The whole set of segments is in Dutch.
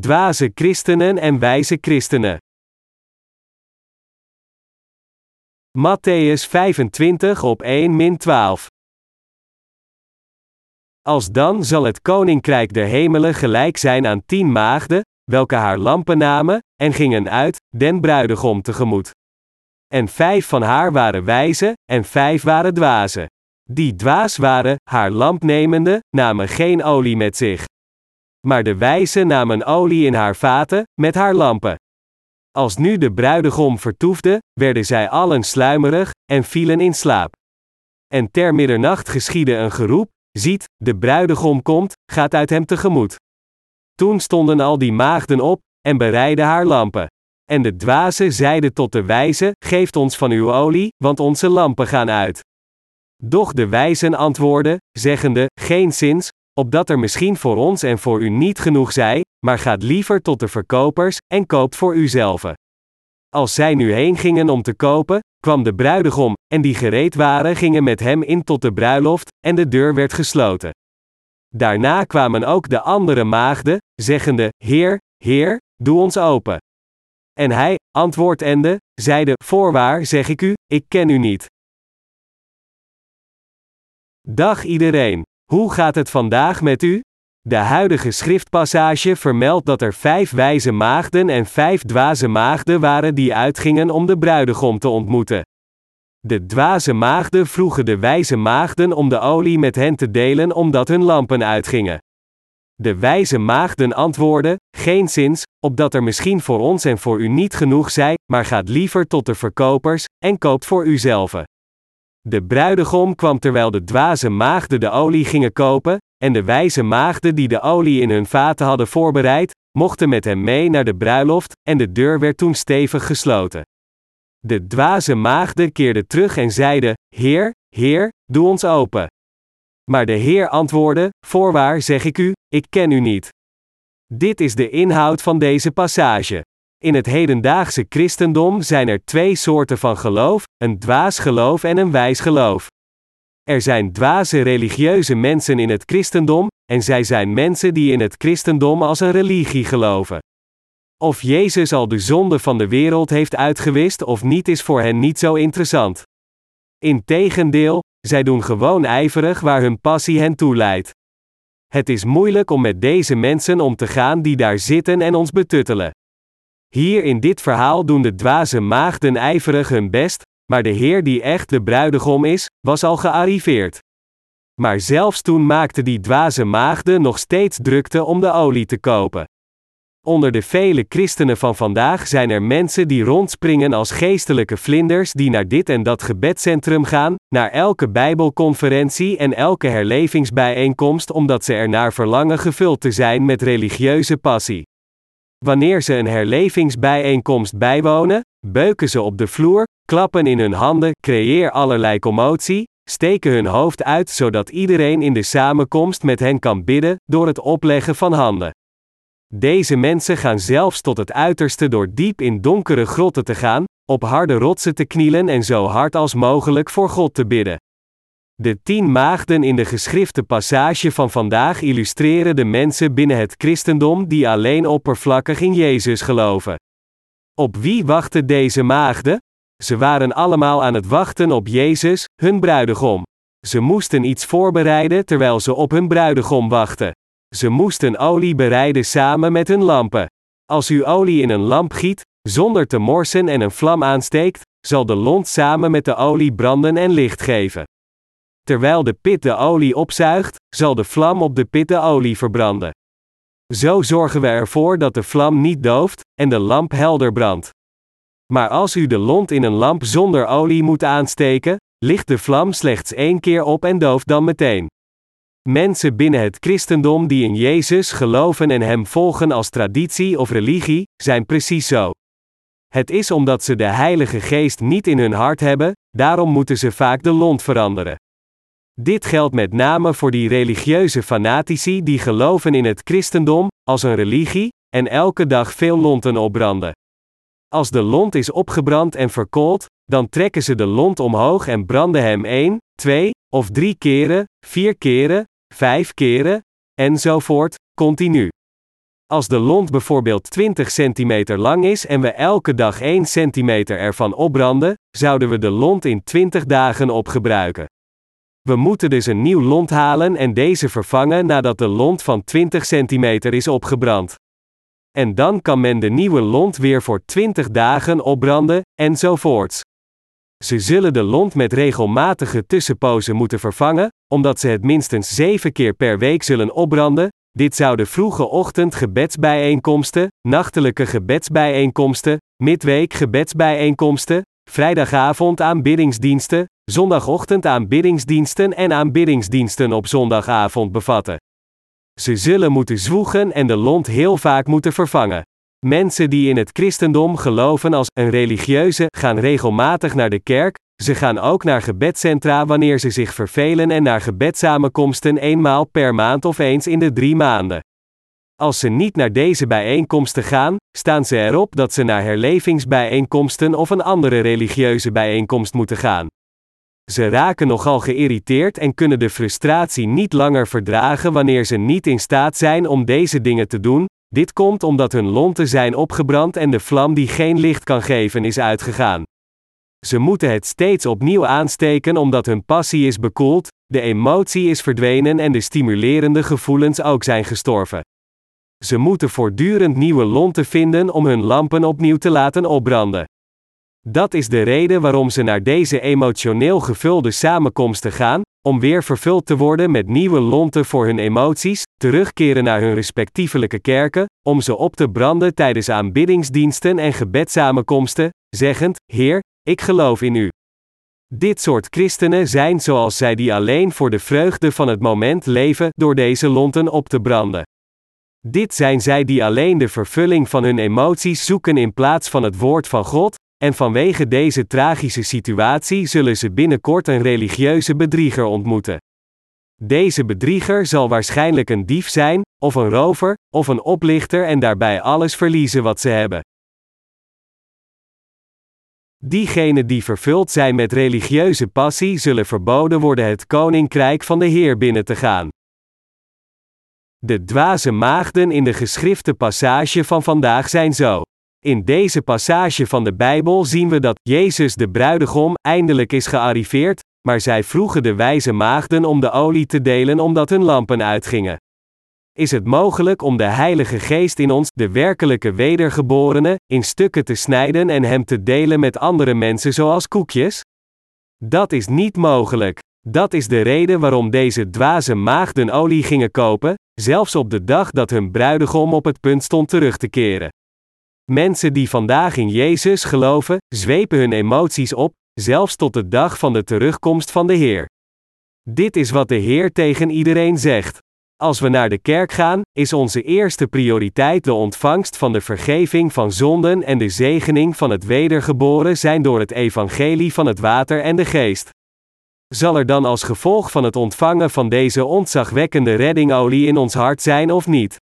Dwaze christenen en wijze christenen. Matthäus 25 op 1 min 12. Als dan zal het koninkrijk der hemelen gelijk zijn aan tien maagden, welke haar lampen namen, en gingen uit, den bruidegom tegemoet. En vijf van haar waren wijze, en vijf waren dwazen. Die dwaas waren, haar lamp nemende, namen geen olie met zich. Maar de wijze namen olie in haar vaten, met haar lampen. Als nu de bruidegom vertoefde, werden zij allen sluimerig, en vielen in slaap. En ter middernacht geschiedde een geroep, ziet, de bruidegom komt, gaat uit hem tegemoet. Toen stonden al die maagden op, en bereidden haar lampen. En de dwaze zeiden tot de wijze, geeft ons van uw olie, want onze lampen gaan uit. Doch de wijzen antwoordden, zeggende, geen zins, opdat er misschien voor ons en voor u niet genoeg zij, maar gaat liever tot de verkopers, en koopt voor uzelf. Als zij nu heen gingen om te kopen, kwam de bruidegom, en die gereed waren gingen met hem in tot de bruiloft, en de deur werd gesloten. Daarna kwamen ook de andere maagden, zeggende, Heer, Heer, doe ons open. En hij, antwoordende, zeide, Voorwaar zeg ik u, ik ken u niet. Dag iedereen. Hoe gaat het vandaag met u? De huidige schriftpassage vermeldt dat er vijf wijze maagden en vijf dwaze maagden waren die uitgingen om de bruidegom te ontmoeten. De dwaze maagden vroegen de wijze maagden om de olie met hen te delen omdat hun lampen uitgingen. De wijze maagden antwoordden: Geen zins, opdat er misschien voor ons en voor u niet genoeg zij, maar gaat liever tot de verkopers, en koopt voor uzelf. De bruidegom kwam terwijl de dwaze maagden de olie gingen kopen, en de wijze maagden die de olie in hun vaten hadden voorbereid, mochten met hem mee naar de bruiloft, en de deur werd toen stevig gesloten. De dwaze maagden keerden terug en zeiden: Heer, Heer, doe ons open. Maar de Heer antwoordde: Voorwaar zeg ik u, ik ken u niet. Dit is de inhoud van deze passage. In het hedendaagse christendom zijn er twee soorten van geloof: een dwaas geloof en een wijs geloof. Er zijn dwaze religieuze mensen in het christendom, en zij zijn mensen die in het christendom als een religie geloven. Of Jezus al de zonde van de wereld heeft uitgewist of niet is voor hen niet zo interessant. Integendeel, zij doen gewoon ijverig waar hun passie hen toe leidt. Het is moeilijk om met deze mensen om te gaan die daar zitten en ons betuttelen. Hier in dit verhaal doen de dwaze maagden ijverig hun best, maar de Heer die echt de bruidegom is, was al gearriveerd. Maar zelfs toen maakten die dwaze maagden nog steeds drukte om de olie te kopen. Onder de vele christenen van vandaag zijn er mensen die rondspringen als geestelijke vlinders die naar dit en dat gebedcentrum gaan, naar elke Bijbelconferentie en elke herlevingsbijeenkomst omdat ze er naar verlangen gevuld te zijn met religieuze passie. Wanneer ze een herlevingsbijeenkomst bijwonen, beuken ze op de vloer, klappen in hun handen, creëer allerlei commotie, steken hun hoofd uit zodat iedereen in de samenkomst met hen kan bidden door het opleggen van handen. Deze mensen gaan zelfs tot het uiterste door diep in donkere grotten te gaan, op harde rotsen te knielen en zo hard als mogelijk voor God te bidden. De tien maagden in de geschrifte passage van vandaag illustreren de mensen binnen het christendom die alleen oppervlakkig in Jezus geloven. Op wie wachten deze maagden? Ze waren allemaal aan het wachten op Jezus, hun bruidegom. Ze moesten iets voorbereiden terwijl ze op hun bruidegom wachten. Ze moesten olie bereiden samen met hun lampen. Als u olie in een lamp giet, zonder te morsen en een vlam aansteekt, zal de lont samen met de olie branden en licht geven. Terwijl de pit de olie opzuigt, zal de vlam op de pit de olie verbranden. Zo zorgen we ervoor dat de vlam niet dooft en de lamp helder brandt. Maar als u de lont in een lamp zonder olie moet aansteken, ligt de vlam slechts één keer op en dooft dan meteen. Mensen binnen het christendom die in Jezus geloven en Hem volgen als traditie of religie, zijn precies zo. Het is omdat ze de Heilige Geest niet in hun hart hebben, daarom moeten ze vaak de lont veranderen. Dit geldt met name voor die religieuze fanatici die geloven in het christendom, als een religie, en elke dag veel lonten opbranden. Als de lont is opgebrand en verkoold, dan trekken ze de lont omhoog en branden hem één, twee of drie keren, vier keren, vijf keren, enzovoort, continu. Als de lont bijvoorbeeld 20 centimeter lang is en we elke dag 1 centimeter ervan opbranden, zouden we de lont in 20 dagen opgebruiken. We moeten dus een nieuw lont halen en deze vervangen nadat de lont van 20 centimeter is opgebrand. En dan kan men de nieuwe lont weer voor 20 dagen opbranden, enzovoorts. Ze zullen de lont met regelmatige tussenpozen moeten vervangen, omdat ze het minstens zeven keer per week zullen opbranden. Dit zouden vroege ochtend gebedsbijeenkomsten, nachtelijke gebedsbijeenkomsten, midweek gebedsbijeenkomsten, vrijdagavond aanbiddingsdiensten, zondagochtend aanbiddingsdiensten en aanbiddingsdiensten op zondagavond bevatten. Ze zullen moeten zwoegen en de lont heel vaak moeten vervangen. Mensen die in het christendom geloven als een religieuze gaan regelmatig naar de kerk, ze gaan ook naar gebedcentra wanneer ze zich vervelen en naar gebedsamenkomsten eenmaal per maand of eens in de drie maanden. Als ze niet naar deze bijeenkomsten gaan, staan ze erop dat ze naar herlevingsbijeenkomsten of een andere religieuze bijeenkomst moeten gaan. Ze raken nogal geïrriteerd en kunnen de frustratie niet langer verdragen wanneer ze niet in staat zijn om deze dingen te doen. Dit komt omdat hun lonten zijn opgebrand en de vlam die geen licht kan geven is uitgegaan. Ze moeten het steeds opnieuw aansteken omdat hun passie is bekoeld, de emotie is verdwenen en de stimulerende gevoelens ook zijn gestorven. Ze moeten voortdurend nieuwe lonten vinden om hun lampen opnieuw te laten opbranden. Dat is de reden waarom ze naar deze emotioneel gevulde samenkomsten gaan, om weer vervuld te worden met nieuwe lonten voor hun emoties, terugkeren naar hun respectievelijke kerken, om ze op te branden tijdens aanbiddingsdiensten en gebedsamenkomsten, zeggend: Heer, ik geloof in u. Dit soort christenen zijn zoals zij die alleen voor de vreugde van het moment leven door deze lonten op te branden. Dit zijn zij die alleen de vervulling van hun emoties zoeken in plaats van het woord van God, en vanwege deze tragische situatie zullen ze binnenkort een religieuze bedrieger ontmoeten. Deze bedrieger zal waarschijnlijk een dief zijn, of een rover, of een oplichter en daarbij alles verliezen wat ze hebben. Diegenen die vervuld zijn met religieuze passie zullen verboden worden het koninkrijk van de Heer binnen te gaan. De dwaze maagden in de geschrifte passage van vandaag zijn zo. In deze passage van de Bijbel zien we dat Jezus de bruidegom eindelijk is gearriveerd, maar zij vroegen de wijze maagden om de olie te delen omdat hun lampen uitgingen. Is het mogelijk om de Heilige Geest in ons, de werkelijke wedergeborene, in stukken te snijden en hem te delen met andere mensen zoals koekjes? Dat is niet mogelijk. Dat is de reden waarom deze dwaze maagden olie gingen kopen, zelfs op de dag dat hun bruidegom op het punt stond terug te keren. Mensen die vandaag in Jezus geloven, zwepen hun emoties op, zelfs tot de dag van de terugkomst van de Heer. Dit is wat de Heer tegen iedereen zegt. Als we naar de kerk gaan, is onze eerste prioriteit de ontvangst van de vergeving van zonden en de zegening van het wedergeboren zijn door het evangelie van het water en de geest. Zal er dan als gevolg van het ontvangen van deze ontzagwekkende reddingolie in ons hart zijn of niet?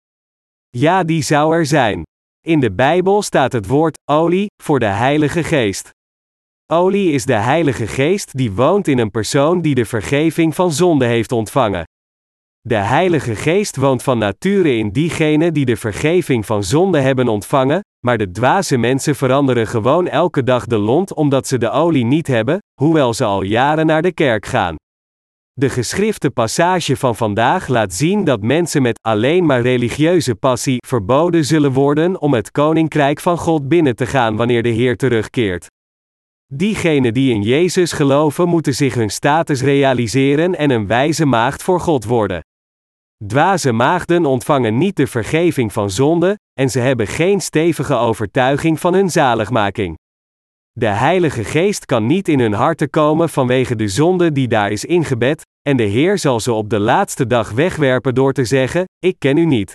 Ja, die zou er zijn. In de Bijbel staat het woord olie voor de Heilige Geest. Olie is de Heilige Geest die woont in een persoon die de vergeving van zonde heeft ontvangen. De Heilige Geest woont van nature in diegenen die de vergeving van zonde hebben ontvangen, maar de dwaze mensen veranderen gewoon elke dag de lont omdat ze de olie niet hebben, hoewel ze al jaren naar de kerk gaan. De geschrifte passage van vandaag laat zien dat mensen met alleen maar religieuze passie verboden zullen worden om het koninkrijk van God binnen te gaan wanneer de Heer terugkeert. Diegenen die in Jezus geloven moeten zich hun status realiseren en een wijze maagd voor God worden. Dwaze maagden ontvangen niet de vergeving van zonde, en ze hebben geen stevige overtuiging van hun zaligmaking. De Heilige Geest kan niet in hun harten komen vanwege de zonde die daar is ingebed, en de Heer zal ze op de laatste dag wegwerpen door te zeggen: Ik ken u niet.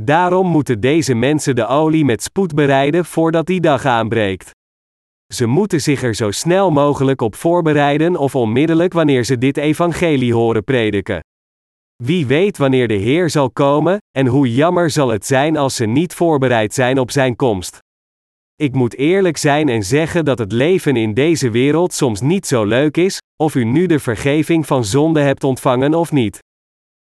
Daarom moeten deze mensen de olie met spoed bereiden voordat die dag aanbreekt. Ze moeten zich er zo snel mogelijk op voorbereiden of onmiddellijk wanneer ze dit evangelie horen prediken. Wie weet wanneer de Heer zal komen, en hoe jammer zal het zijn als ze niet voorbereid zijn op Zijn komst. Ik moet eerlijk zijn en zeggen dat het leven in deze wereld soms niet zo leuk is, of u nu de vergeving van zonde hebt ontvangen of niet.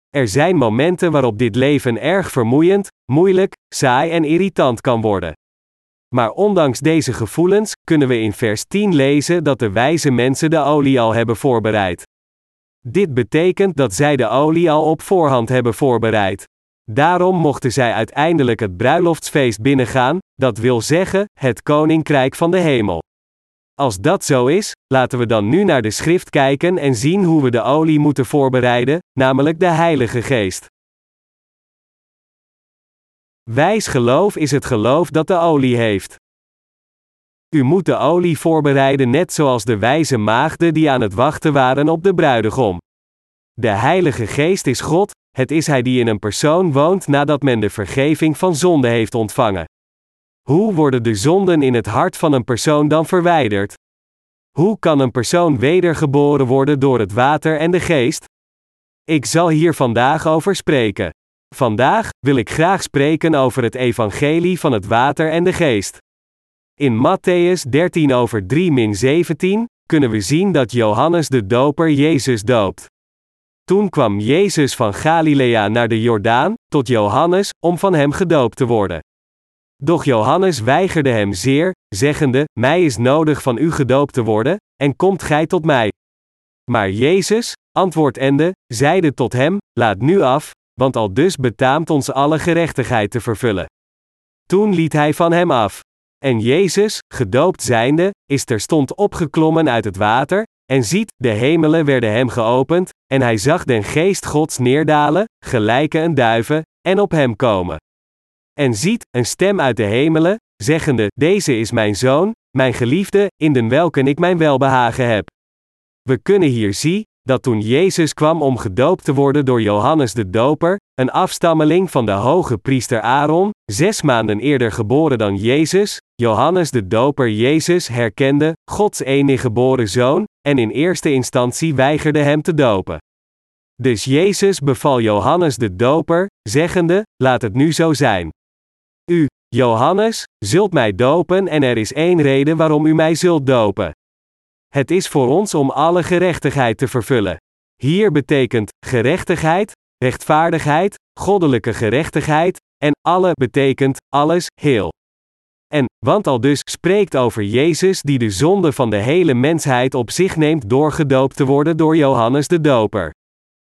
Er zijn momenten waarop dit leven erg vermoeiend, moeilijk, saai en irritant kan worden. Maar ondanks deze gevoelens, kunnen we in vers 10 lezen dat de wijze mensen de olie al hebben voorbereid. Dit betekent dat zij de olie al op voorhand hebben voorbereid. Daarom mochten zij uiteindelijk het bruiloftsfeest binnengaan, dat wil zeggen, het koninkrijk van de hemel. Als dat zo is, laten we dan nu naar de schrift kijken en zien hoe we de olie moeten voorbereiden, namelijk de Heilige Geest. Wijs geloof is het geloof dat de olie heeft. U moet de olie voorbereiden net zoals de wijze maagden die aan het wachten waren op de bruidegom. De Heilige Geest is God, het is Hij die in een persoon woont nadat men de vergeving van zonde heeft ontvangen. Hoe worden de zonden in het hart van een persoon dan verwijderd? Hoe kan een persoon wedergeboren worden door het water en de geest? Ik zal hier vandaag over spreken. Vandaag wil ik graag spreken over het evangelie van het water en de geest. In Matthäus 13 over 3 min 17 kunnen we zien dat Johannes de Doper Jezus doopt. Toen kwam Jezus van Galilea naar de Jordaan, tot Johannes, om van hem gedoopt te worden. Doch Johannes weigerde hem zeer, zeggende: Mij is nodig van u gedoopt te worden, en komt gij tot mij. Maar Jezus, antwoordende, zeide tot hem: Laat nu af, want al dus betaamt ons alle gerechtigheid te vervullen. Toen liet hij van hem af. En Jezus, gedoopt zijnde, is terstond opgeklommen uit het water, en ziet, de hemelen werden hem geopend, en hij zag den geest Gods neerdalen, gelijke een duiven, en op hem komen. En ziet, een stem uit de hemelen, zeggende: Deze is mijn zoon, mijn geliefde, in den welke ik mijn welbehagen heb. We kunnen hier zien, dat toen Jezus kwam om gedoopt te worden door Johannes de Doper, een afstammeling van de hoge priester Aaron, zes maanden eerder geboren dan Jezus, Johannes de Doper Jezus herkende, Gods enige geboren zoon, en in eerste instantie weigerde hem te dopen. Dus Jezus beval Johannes de Doper, zeggende: Laat het nu zo zijn. U, Johannes, zult mij dopen en er is één reden waarom u mij zult dopen. Het is voor ons om alle gerechtigheid te vervullen. Hier betekent gerechtigheid, rechtvaardigheid, goddelijke gerechtigheid, en alle betekent alles, heel. En, want al dus spreekt over Jezus die de zonde van de hele mensheid op zich neemt door gedoopt te worden door Johannes de Doper.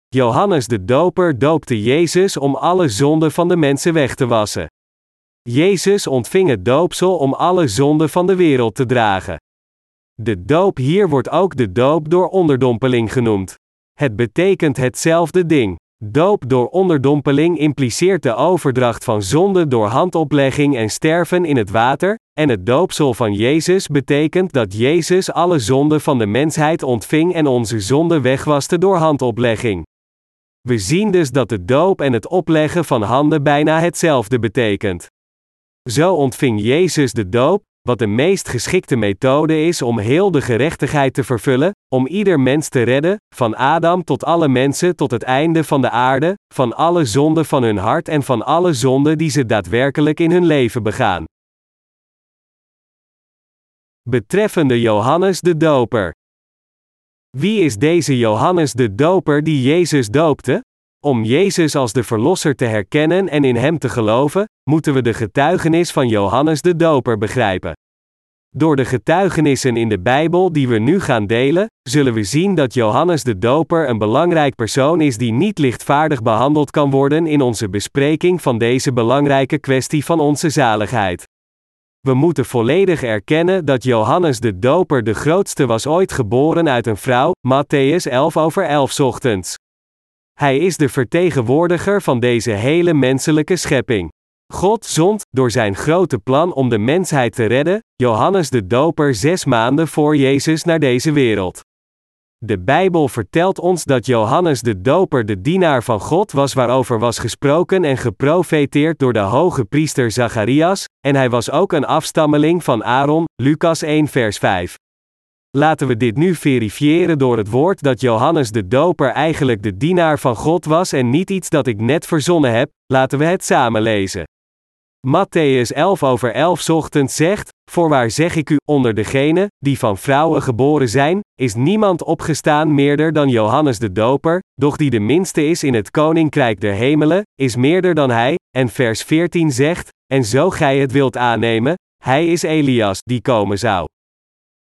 Johannes de Doper doopte Jezus om alle zonden van de mensen weg te wassen. Jezus ontving het doopsel om alle zonden van de wereld te dragen. De doop hier wordt ook de doop door onderdompeling genoemd. Het betekent hetzelfde ding. Doop door onderdompeling impliceert de overdracht van zonde door handoplegging en sterven in het water, en het doopsel van Jezus betekent dat Jezus alle zonden van de mensheid ontving en onze zonde wegwaste door handoplegging. We zien dus dat de doop en het opleggen van handen bijna hetzelfde betekent. Zo ontving Jezus de doop, wat de meest geschikte methode is om heel de gerechtigheid te vervullen, om ieder mens te redden, van Adam tot alle mensen tot het einde van de aarde, van alle zonden van hun hart en van alle zonden die ze daadwerkelijk in hun leven begaan. Betreffende Johannes de Doper. Wie is deze Johannes de Doper die Jezus doopte? Om Jezus als de Verlosser te herkennen en in Hem te geloven, moeten we de getuigenis van Johannes de Doper begrijpen. Door de getuigenissen in de Bijbel die we nu gaan delen, zullen we zien dat Johannes de Doper een belangrijk persoon is die niet lichtvaardig behandeld kan worden in onze bespreking van deze belangrijke kwestie van onze zaligheid. We moeten volledig erkennen dat Johannes de Doper de grootste was ooit geboren uit een vrouw, Matthäus 11 over 11 ochtends. Hij is de vertegenwoordiger van deze hele menselijke schepping. God zond, door zijn grote plan om de mensheid te redden, Johannes de Doper zes maanden voor Jezus naar deze wereld. De Bijbel vertelt ons dat Johannes de Doper de dienaar van God was waarover was gesproken en geprofeteerd door de hoge priester Zacharias, en hij was ook een afstammeling van Aaron, Lucas 1 vers 5. Laten we dit nu verifiëren door het woord dat Johannes de Doper eigenlijk de dienaar van God was en niet iets dat ik net verzonnen heb, laten we het samen lezen. Matthäus 11 over 11 ochtends zegt, voorwaar zeg ik u, onder degenen, die van vrouwen geboren zijn, is niemand opgestaan meerder dan Johannes de Doper, doch die de minste is in het koninkrijk der hemelen, is meerder dan hij, en vers 14 zegt, en zo gij het wilt aannemen, hij is Elias, die komen zou.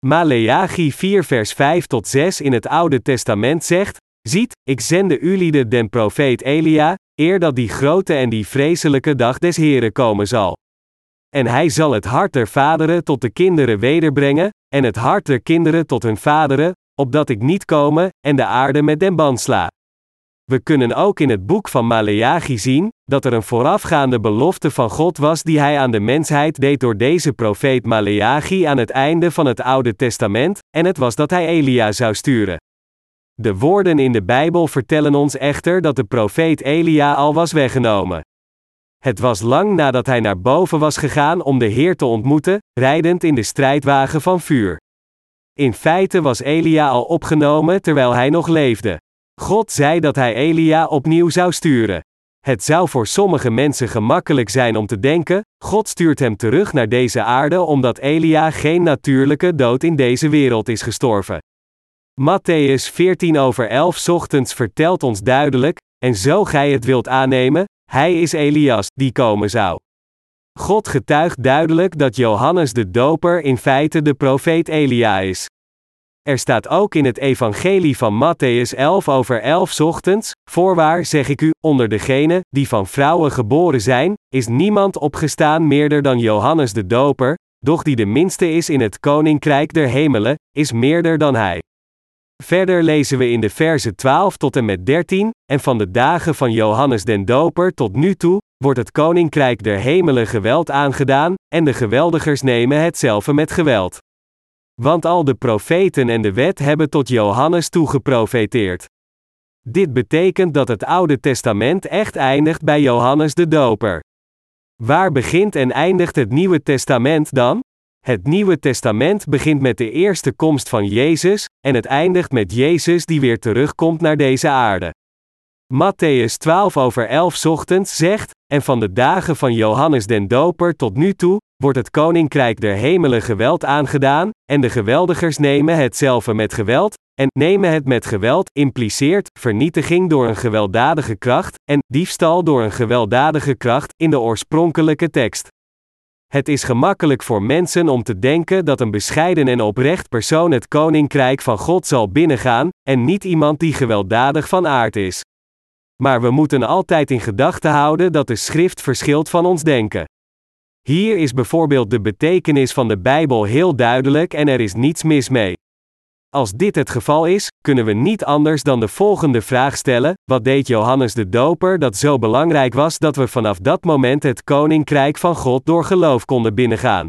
Maleachi 4 vers 5 tot 6 in het Oude Testament zegt, Ziet, ik zende ulieden den profeet Elia, eer dat die grote en die vreselijke dag des Heren komen zal. En hij zal het hart der vaderen tot de kinderen wederbrengen, en het hart der kinderen tot hun vaderen, opdat ik niet komen, en de aarde met den band sla. We kunnen ook in het boek van Maleachi zien, dat er een voorafgaande belofte van God was die hij aan de mensheid deed door deze profeet Maleachi aan het einde van het Oude Testament, en het was dat hij Elia zou sturen. De woorden in de Bijbel vertellen ons echter dat de profeet Elia al was weggenomen. Het was lang nadat hij naar boven was gegaan om de Heer te ontmoeten, rijdend in de strijdwagen van vuur. In feite was Elia al opgenomen terwijl hij nog leefde. God zei dat hij Elia opnieuw zou sturen. Het zou voor sommige mensen gemakkelijk zijn om te denken: God stuurt hem terug naar deze aarde omdat Elia geen natuurlijke dood in deze wereld is gestorven. Matthäus 14 over 11 ochtends vertelt ons duidelijk: En zo gij het wilt aannemen, hij is Elias, die komen zou. God getuigt duidelijk dat Johannes de Doper in feite de profeet Elia is. Er staat ook in het Evangelie van Matthäus 11 over 11 ochtends: Voorwaar zeg ik u, onder degenen die van vrouwen geboren zijn, is niemand opgestaan meerder dan Johannes de Doper, doch die de minste is in het koninkrijk der hemelen, is meerder dan hij. Verder lezen we in de verse 12 tot en met 13, en van de dagen van Johannes den Doper tot nu toe, wordt het koninkrijk der hemelen geweld aangedaan, en de geweldigers nemen hetzelfde met geweld. Want al de profeten en de wet hebben tot Johannes toegeprofeteerd. Dit betekent dat het Oude Testament echt eindigt bij Johannes de Doper. Waar begint en eindigt het Nieuwe Testament dan? Het Nieuwe Testament begint met de eerste komst van Jezus, en het eindigt met Jezus die weer terugkomt naar deze aarde. Matthäus 12 over 11 ochtends zegt, en van de dagen van Johannes den Doper tot nu toe, wordt het koninkrijk der hemelen geweld aangedaan, en de geweldigers nemen hetzelfde met geweld, en nemen het met geweld impliceert vernietiging door een gewelddadige kracht, en diefstal door een gewelddadige kracht in de oorspronkelijke tekst. Het is gemakkelijk voor mensen om te denken dat een bescheiden en oprecht persoon het koninkrijk van God zal binnengaan, en niet iemand die gewelddadig van aard is. Maar we moeten altijd in gedachten houden dat de schrift verschilt van ons denken. Hier is bijvoorbeeld de betekenis van de Bijbel heel duidelijk en er is niets mis mee. Als dit het geval is, kunnen we niet anders dan de volgende vraag stellen: wat deed Johannes de Doper dat zo belangrijk was dat we vanaf dat moment het koninkrijk van God door geloof konden binnengaan?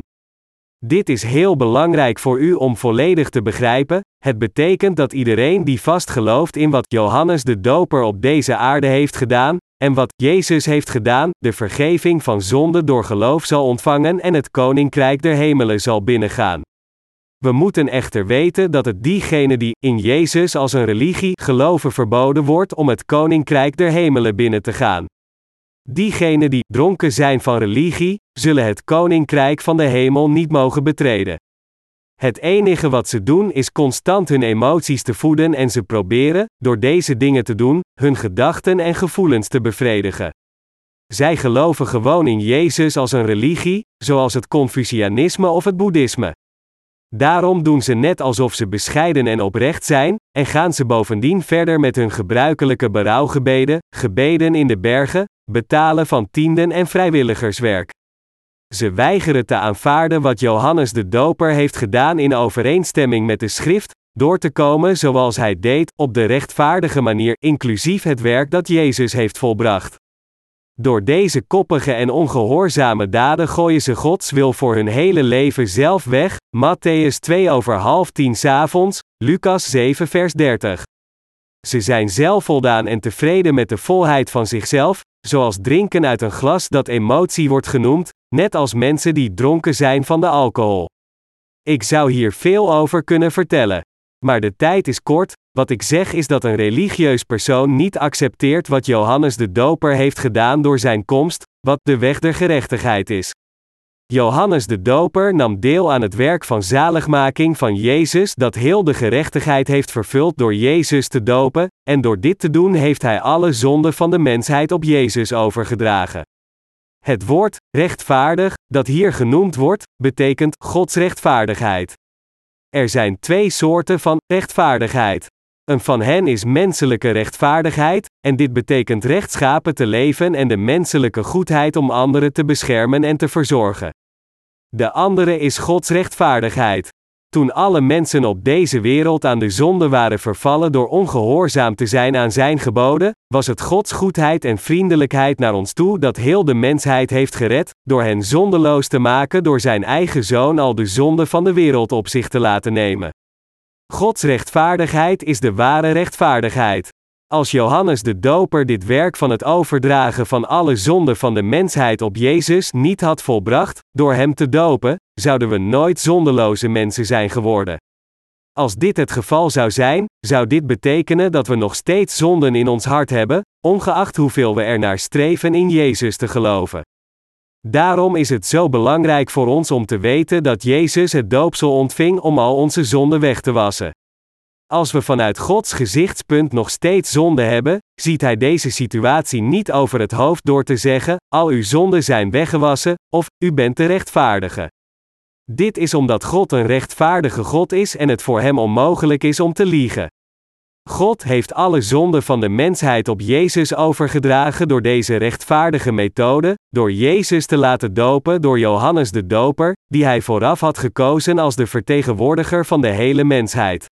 Dit is heel belangrijk voor u om volledig te begrijpen. Het betekent dat iedereen die vast gelooft in wat Johannes de Doper op deze aarde heeft gedaan, en wat Jezus heeft gedaan, de vergeving van zonde door geloof zal ontvangen en het koninkrijk der hemelen zal binnengaan. We moeten echter weten dat het diegenen die in Jezus als een religie geloven verboden wordt om het koninkrijk der hemelen binnen te gaan. Diegenen die dronken zijn van religie, zullen het koninkrijk van de hemel niet mogen betreden. Het enige wat ze doen is constant hun emoties te voeden en ze proberen, door deze dingen te doen, hun gedachten en gevoelens te bevredigen. Zij geloven gewoon in Jezus als een religie, zoals het Confucianisme of het Boeddhisme. Daarom doen ze net alsof ze bescheiden en oprecht zijn, en gaan ze bovendien verder met hun gebruikelijke berouwgebeden, gebeden in de bergen, betalen van tienden en vrijwilligerswerk. Ze weigeren te aanvaarden wat Johannes de Doper heeft gedaan in overeenstemming met de schrift, door te komen zoals hij deed, op de rechtvaardige manier, inclusief het werk dat Jezus heeft volbracht. Door deze koppige en ongehoorzame daden gooien ze Gods wil voor hun hele leven zelf weg. Matthäus 2 over half tien avonds, Lucas 7 vers 30. Ze zijn zelfvoldaan en tevreden met de volheid van zichzelf, zoals drinken uit een glas dat emotie wordt genoemd, net als mensen die dronken zijn van de alcohol. Ik zou hier veel over kunnen vertellen. Maar de tijd is kort, wat ik zeg is dat een religieus persoon niet accepteert wat Johannes de Doper heeft gedaan door zijn komst, wat de weg der gerechtigheid is. Johannes de Doper nam deel aan het werk van zaligmaking van Jezus dat heel de gerechtigheid heeft vervuld door Jezus te dopen, en door dit te doen heeft hij alle zonden van de mensheid op Jezus overgedragen. Het woord rechtvaardig, dat hier genoemd wordt, betekent Gods rechtvaardigheid. Er zijn twee soorten van rechtvaardigheid. Een van hen is menselijke rechtvaardigheid, en dit betekent rechtschapen te leven en de menselijke goedheid om anderen te beschermen en te verzorgen. De andere is Gods rechtvaardigheid. Toen alle mensen op deze wereld aan de zonde waren vervallen door ongehoorzaam te zijn aan Zijn geboden, was het Gods goedheid en vriendelijkheid naar ons toe dat heel de mensheid heeft gered, door hen zondeloos te maken door Zijn eigen Zoon al de zonde van de wereld op zich te laten nemen. Gods rechtvaardigheid is de ware rechtvaardigheid. Als Johannes de Doper dit werk van het overdragen van alle zonden van de mensheid op Jezus niet had volbracht, door hem te dopen, zouden we nooit zondeloze mensen zijn geworden. Als dit het geval zou zijn, zou dit betekenen dat we nog steeds zonden in ons hart hebben, ongeacht hoeveel we er naar streven in Jezus te geloven. Daarom is het zo belangrijk voor ons om te weten dat Jezus het doopsel ontving om al onze zonden weg te wassen. Als we vanuit Gods gezichtspunt nog steeds zonde hebben, ziet Hij deze situatie niet over het hoofd door te zeggen: al uw zonden zijn weggewassen, of u bent de rechtvaardige. Dit is omdat God een rechtvaardige God is en het voor Hem onmogelijk is om te liegen. God heeft alle zonden van de mensheid op Jezus overgedragen door deze rechtvaardige methode, door Jezus te laten dopen door Johannes de Doper, die hij vooraf had gekozen als de vertegenwoordiger van de hele mensheid.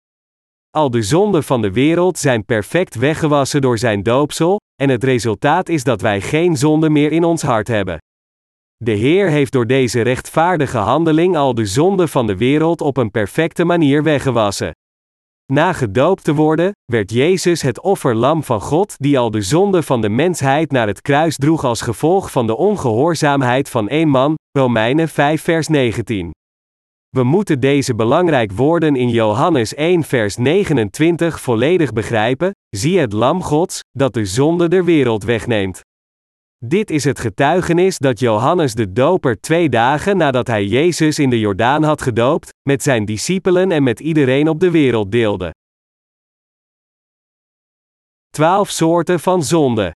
Al de zonden van de wereld zijn perfect weggewassen door zijn doopsel, en het resultaat is dat wij geen zonde meer in ons hart hebben. De Heer heeft door deze rechtvaardige handeling al de zonden van de wereld op een perfecte manier weggewassen. Na gedoopt te worden, werd Jezus het offerlam van God die al de zonde van de mensheid naar het kruis droeg als gevolg van de ongehoorzaamheid van één man, Romeinen 5 vers 19. We moeten deze belangrijk woorden in Johannes 1 vers 29 volledig begrijpen, zie het lam Gods, dat de zonde der wereld wegneemt. Dit is het getuigenis dat Johannes de Doper twee dagen nadat hij Jezus in de Jordaan had gedoopt, met zijn discipelen en met iedereen op de wereld deelde. 12 soorten van zonde.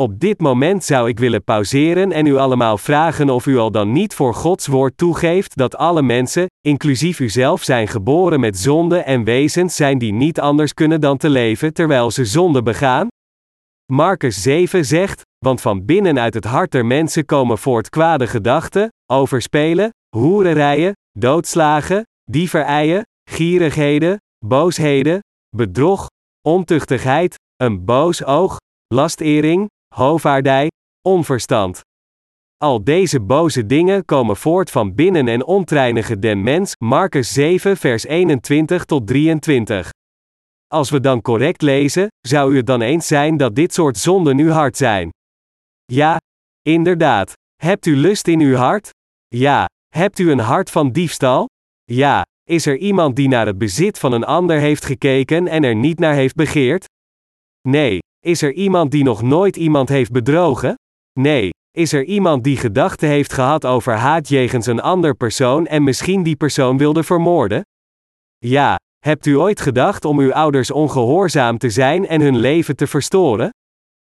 Op dit moment zou ik willen pauzeren en u allemaal vragen of u al dan niet voor Gods woord toegeeft dat alle mensen, inclusief uzelf, zijn geboren met zonde en wezens zijn die niet anders kunnen dan te leven terwijl ze zonde begaan? Marcus 7 zegt: Want van binnen uit het hart der mensen komen voort kwade gedachten, overspelen, hoererijen, doodslagen, dieverijen, gierigheden, boosheden, bedrog, ontuchtigheid, een boos oog, lastering, hovaardij, onverstand. Al deze boze dingen komen voort van binnen en ontreinigen den mens. Marcus 7 vers 21 tot 23. Als we dan correct lezen, zou u het dan eens zijn dat dit soort zonden uw hart zijn? Ja, inderdaad. Hebt u lust in uw hart? Ja. Hebt u een hart van diefstal? Ja. Is er iemand die naar het bezit van een ander heeft gekeken en er niet naar heeft begeerd? Nee. Is er iemand die nog nooit iemand heeft bedrogen? Nee. Is er iemand die gedachten heeft gehad over haat jegens een ander persoon en misschien die persoon wilde vermoorden? Ja. Hebt u ooit gedacht om uw ouders ongehoorzaam te zijn en hun leven te verstoren?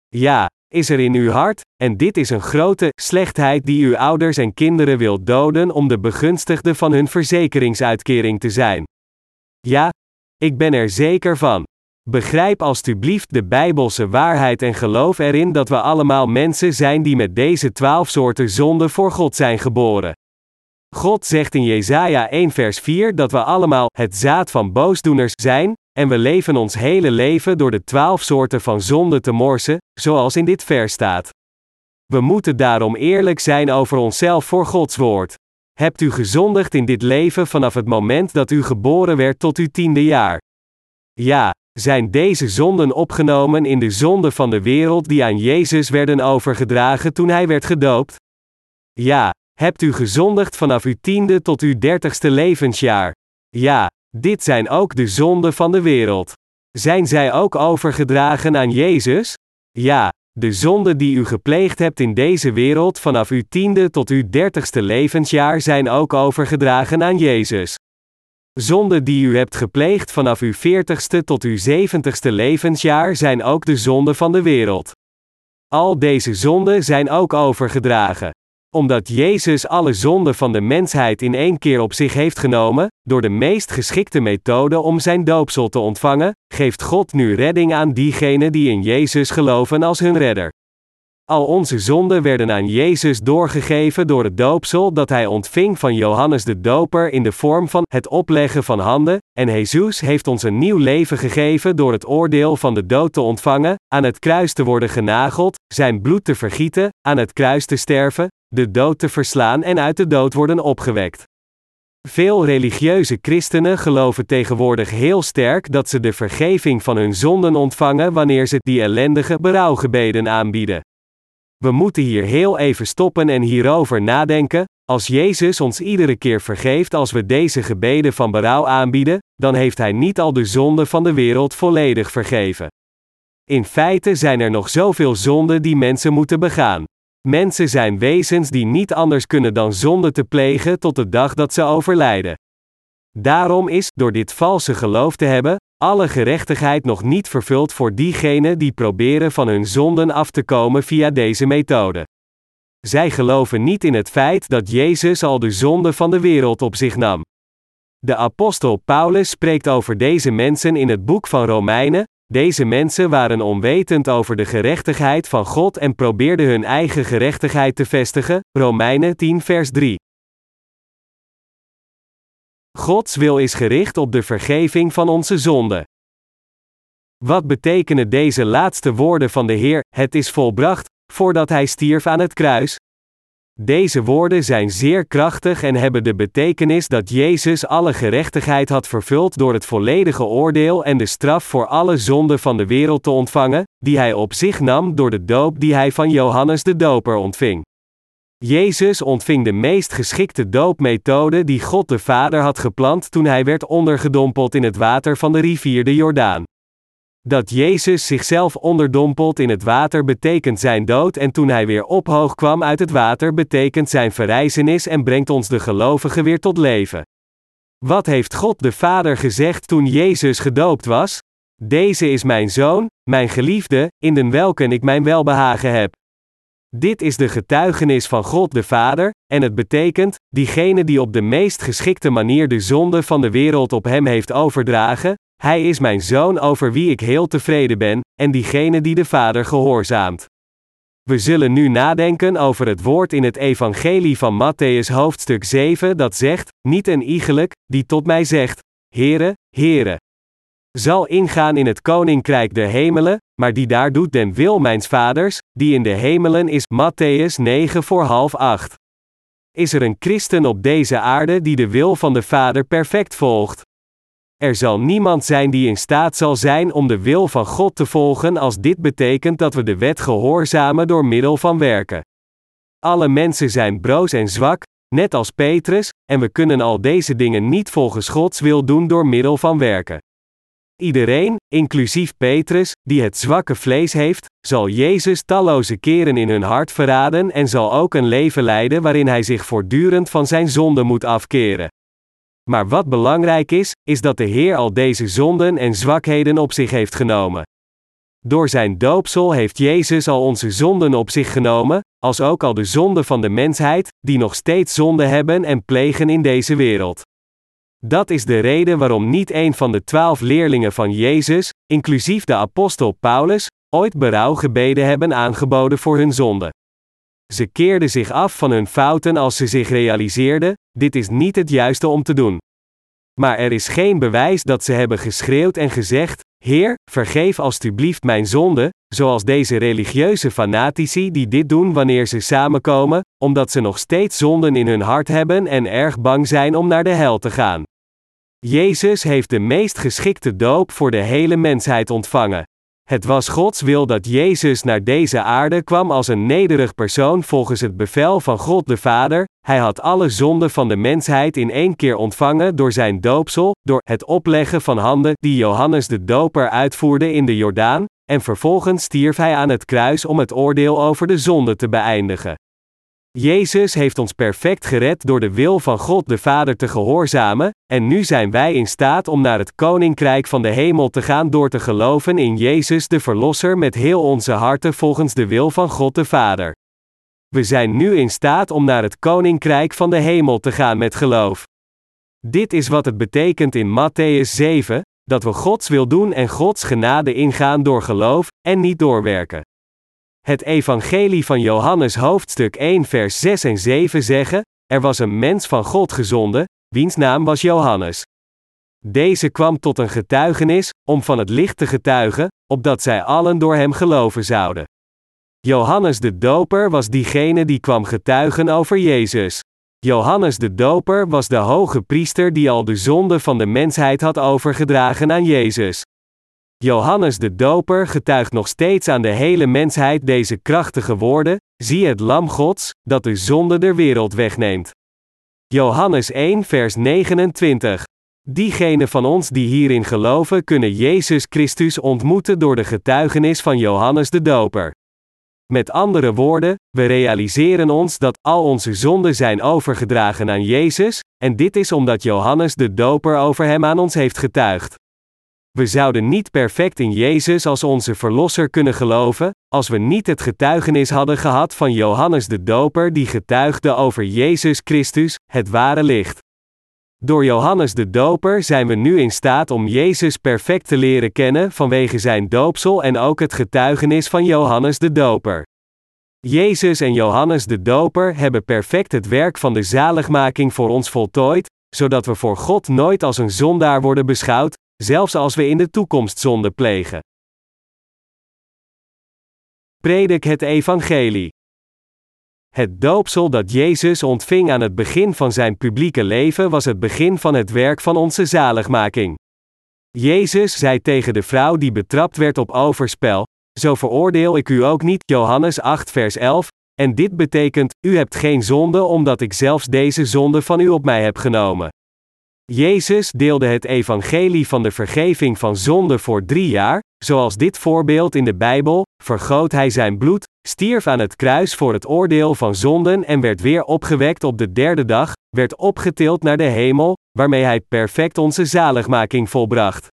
Ja, is er in uw hart, en dit is een grote slechtheid die uw ouders en kinderen wil doden om de begunstigde van hun verzekeringsuitkering te zijn. Ja, ik ben er zeker van. Begrijp alstublieft de bijbelse waarheid en geloof erin dat we allemaal mensen zijn die met deze twaalf soorten zonde voor God zijn geboren. God zegt in Jesaja 1 vers 4 dat we allemaal het zaad van boosdoeners zijn, en we leven ons hele leven door de twaalf soorten van zonde te morsen, zoals in dit vers staat. We moeten daarom eerlijk zijn over onszelf voor Gods woord. Hebt u gezondigd in dit leven vanaf het moment dat u geboren werd tot uw tiende jaar? Ja, zijn deze zonden opgenomen in de zonde van de wereld die aan Jezus werden overgedragen toen hij werd gedoopt? Ja, Hebt u gezondigd vanaf uw tiende tot uw dertigste levensjaar? Ja, dit zijn ook de zonden van de wereld. Zijn zij ook overgedragen aan Jezus? Ja, De zonden die u gepleegd hebt in deze wereld vanaf uw tiende tot uw dertigste levensjaar zijn ook overgedragen aan Jezus. Zonden die u hebt gepleegd vanaf uw veertigste tot uw zeventigste levensjaar zijn ook de zonden van de wereld. Al deze zonden zijn ook overgedragen. Omdat Jezus alle zonden van de mensheid in één keer op zich heeft genomen, door de meest geschikte methode om zijn doopsel te ontvangen, geeft God nu redding aan diegenen die in Jezus geloven als hun redder. Al onze zonden werden aan Jezus doorgegeven door het doopsel dat hij ontving van Johannes de Doper in de vorm van het opleggen van handen, en Jezus heeft ons een nieuw leven gegeven door het oordeel van de dood te ontvangen, aan het kruis te worden genageld, zijn bloed te vergieten, aan het kruis te sterven, de dood te verslaan en uit de dood worden opgewekt. Veel religieuze christenen geloven tegenwoordig heel sterk dat ze de vergeving van hun zonden ontvangen wanneer ze die ellendige berouwgebeden aanbieden. We moeten hier heel even stoppen en hierover nadenken. Als Jezus ons iedere keer vergeeft als we deze gebeden van berouw aanbieden, dan heeft Hij niet al de zonden van de wereld volledig vergeven. In feite zijn er nog zoveel zonden die mensen moeten begaan. Mensen zijn wezens die niet anders kunnen dan zonde te plegen tot de dag dat ze overlijden. Daarom is, door dit valse geloof te hebben, alle gerechtigheid nog niet vervuld voor diegenen die proberen van hun zonden af te komen via deze methode. Zij geloven niet in het feit dat Jezus al de zonde van de wereld op zich nam. De apostel Paulus spreekt over deze mensen in het boek van Romeinen. Deze mensen waren onwetend over de gerechtigheid van God en probeerden hun eigen gerechtigheid te vestigen. Romeinen 10 vers 3. Gods wil is gericht op de vergeving van onze zonden. Wat betekenen deze laatste woorden van de Heer, het is volbracht, voordat Hij stierf aan het kruis? Deze woorden zijn zeer krachtig en hebben de betekenis dat Jezus alle gerechtigheid had vervuld door het volledige oordeel en de straf voor alle zonden van de wereld te ontvangen, die Hij op zich nam door de doop die Hij van Johannes de Doper ontving. Jezus ontving de meest geschikte doopmethode die God de Vader had gepland toen hij werd ondergedompeld in het water van de rivier de Jordaan. Dat Jezus zichzelf onderdompelt in het water betekent zijn dood en toen hij weer ophoog kwam uit het water betekent zijn verrijzenis en brengt ons de gelovigen weer tot leven. Wat heeft God de Vader gezegd toen Jezus gedoopt was? Deze is mijn zoon, mijn geliefde, in den welke ik mijn welbehagen heb. Dit is de getuigenis van God de Vader, en het betekent, diegene die op de meest geschikte manier de zonde van de wereld op hem heeft overdragen, hij is mijn zoon over wie ik heel tevreden ben, en diegene die de Vader gehoorzaamt. We zullen nu nadenken over het woord in het Evangelie van Matthäus hoofdstuk 7 dat zegt, niet een iegelijk, die tot mij zegt, Heere, Heere, zal ingaan in het koninkrijk der hemelen, maar die daar doet den wil mijns vaders, die in de hemelen is. Matthäus 9 voor half 8. Is er een christen op deze aarde die de wil van de Vader perfect volgt? Er zal niemand zijn die in staat zal zijn om de wil van God te volgen als dit betekent dat we de wet gehoorzamen door middel van werken. Alle mensen zijn broos en zwak, net als Petrus, en we kunnen al deze dingen niet volgens Gods wil doen door middel van werken. Iedereen, inclusief Petrus, die het zwakke vlees heeft, zal Jezus talloze keren in hun hart verraden en zal ook een leven leiden waarin hij zich voortdurend van zijn zonde moet afkeren. Maar wat belangrijk is, is dat de Heer al deze zonden en zwakheden op zich heeft genomen. Door zijn doopsel heeft Jezus al onze zonden op zich genomen, als ook al de zonden van de mensheid, die nog steeds zonde hebben en plegen in deze wereld. Dat is de reden waarom niet een van de twaalf leerlingen van Jezus, inclusief de apostel Paulus, ooit berouwgebeden hebben aangeboden voor hun zonde. Ze keerden zich af van hun fouten als ze zich realiseerden: dit is niet het juiste om te doen. Maar er is geen bewijs dat ze hebben geschreeuwd en gezegd: Heer, vergeef alstublieft mijn zonde, zoals deze religieuze fanatici die dit doen wanneer ze samenkomen, omdat ze nog steeds zonden in hun hart hebben en erg bang zijn om naar de hel te gaan. Jezus heeft de meest geschikte doop voor de hele mensheid ontvangen. Het was Gods wil dat Jezus naar deze aarde kwam als een nederig persoon volgens het bevel van God de Vader. Hij had alle zonden van de mensheid in één keer ontvangen door zijn doopsel, door het opleggen van handen die Johannes de Doper uitvoerde in de Jordaan, en vervolgens stierf hij aan het kruis om het oordeel over de zonde te beëindigen. Jezus heeft ons perfect gered door de wil van God de Vader te gehoorzamen, en nu zijn wij in staat om naar het Koninkrijk van de Hemel te gaan door te geloven in Jezus de Verlosser met heel onze harten volgens de wil van God de Vader. We zijn nu in staat om naar het Koninkrijk van de Hemel te gaan met geloof. Dit is wat het betekent in Matthäus 7, dat we Gods wil doen en Gods genade ingaan door geloof, en niet doorwerken. Het Evangelie van Johannes hoofdstuk 1 vers 6 en 7 zeggen, er was een mens van God gezonden, wiens naam was Johannes. Deze kwam tot een getuigenis, om van het licht te getuigen, opdat zij allen door hem geloven zouden. Johannes de Doper was diegene die kwam getuigen over Jezus. Johannes de Doper was de hoge priester die al de zonde van de mensheid had overgedragen aan Jezus. Johannes de Doper getuigt nog steeds aan de hele mensheid deze krachtige woorden: Zie het Lam Gods, dat de zonde der wereld wegneemt. Johannes 1, vers 29. Diegenen van ons die hierin geloven, kunnen Jezus Christus ontmoeten door de getuigenis van Johannes de Doper. Met andere woorden, we realiseren ons dat al onze zonden zijn overgedragen aan Jezus, en dit is omdat Johannes de Doper over hem aan ons heeft getuigd. We zouden niet perfect in Jezus als onze Verlosser kunnen geloven, als we niet het getuigenis hadden gehad van Johannes de Doper die getuigde over Jezus Christus, het ware licht. Door Johannes de Doper zijn we nu in staat om Jezus perfect te leren kennen vanwege zijn doopsel en ook het getuigenis van Johannes de Doper. Jezus en Johannes de Doper hebben perfect het werk van de zaligmaking voor ons voltooid, zodat we voor God nooit als een zondaar worden beschouwd, zelfs als we in de toekomst zonde plegen. Predik het Evangelie. Het doopsel dat Jezus ontving aan het begin van zijn publieke leven was het begin van het werk van onze zaligmaking. Jezus zei tegen de vrouw die betrapt werd op overspel: Zo veroordeel ik u ook niet, Johannes 8, vers 11. En dit betekent: U hebt geen zonde, omdat ik zelfs deze zonde van u op mij heb genomen. Jezus deelde het evangelie van de vergeving van zonde voor drie jaar, zoals dit voorbeeld in de Bijbel, vergoot hij zijn bloed, stierf aan het kruis voor het oordeel van zonden en werd weer opgewekt op de derde dag, werd opgetild naar de hemel, waarmee hij perfect onze zaligmaking volbracht.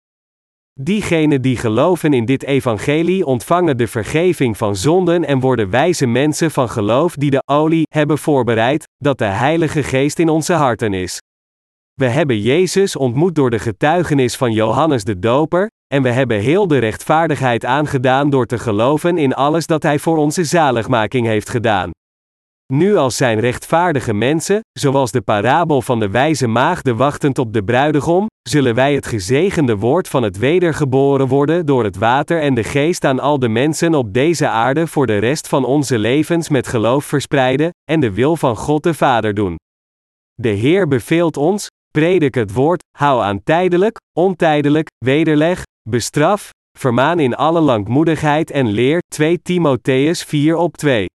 Diegenen die geloven in dit evangelie ontvangen de vergeving van zonden en worden wijze mensen van geloof die de olie hebben voorbereid, dat de Heilige Geest in onze harten is. We hebben Jezus ontmoet door de getuigenis van Johannes de Doper, en we hebben heel de rechtvaardigheid aangedaan door te geloven in alles dat Hij voor onze zaligmaking heeft gedaan. Nu als zijn rechtvaardige mensen, zoals de parabel van de wijze maagde wachtend op de bruidegom, zullen wij het gezegende woord van het wedergeboren worden door het water en de geest aan al de mensen op deze aarde voor de rest van onze levens met geloof verspreiden, en de wil van God de Vader doen. De Heer beveelt ons, Predik het woord, hou aan tijdelijk, ontijdelijk, wederleg, bestraf, vermaan in alle langmoedigheid en leer, 2 Timotheus 4 op 2.